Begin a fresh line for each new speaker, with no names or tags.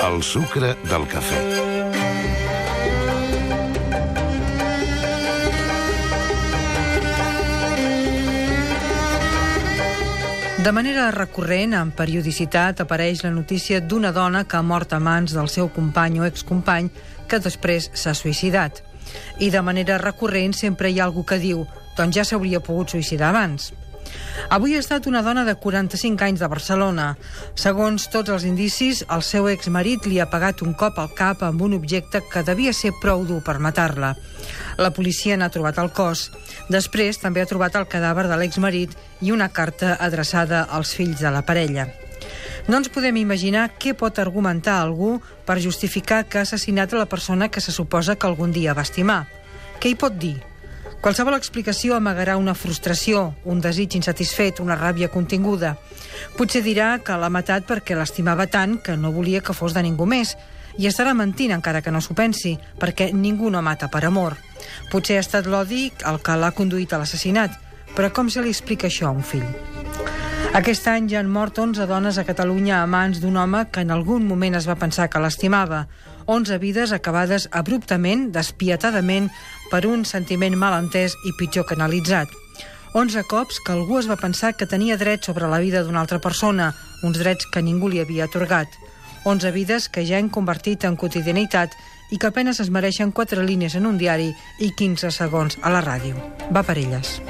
El sucre del cafè.
De manera recurrent, amb periodicitat, apareix la notícia d'una dona que ha mort a mans del seu company o excompany que després s'ha suïcidat. I de manera recurrent sempre hi ha algú que diu doncs ja s'hauria pogut suïcidar abans. Avui ha estat una dona de 45 anys de Barcelona. Segons tots els indicis, el seu exmarit li ha pagat un cop al cap amb un objecte que devia ser prou dur per matar-la. La policia n'ha trobat el cos. Després també ha trobat el cadàver de l'exmarit i una carta adreçada als fills de la parella. No ens podem imaginar què pot argumentar algú per justificar que ha assassinat a la persona que se suposa que algun dia va estimar. Què hi pot dir? Qualsevol explicació amagarà una frustració, un desig insatisfet, una ràbia continguda. Potser dirà que l'ha matat perquè l'estimava tant que no volia que fos de ningú més, i estarà mentint encara que no s'ho pensi, perquè ningú no mata per amor. Potser ha estat l'odi el que l'ha conduït a l'assassinat, però com se li explica això a un fill? Aquest any ja han mort 11 dones a Catalunya a mans d'un home que en algun moment es va pensar que l'estimava. 11 vides acabades abruptament, despietadament, per un sentiment malentès i pitjor canalitzat. 11 cops que algú es va pensar que tenia dret sobre la vida d'una altra persona, uns drets que ningú li havia atorgat. 11 vides que ja han convertit en quotidianitat i que apenes es mereixen 4 línies en un diari i 15 segons a la ràdio. Va per elles.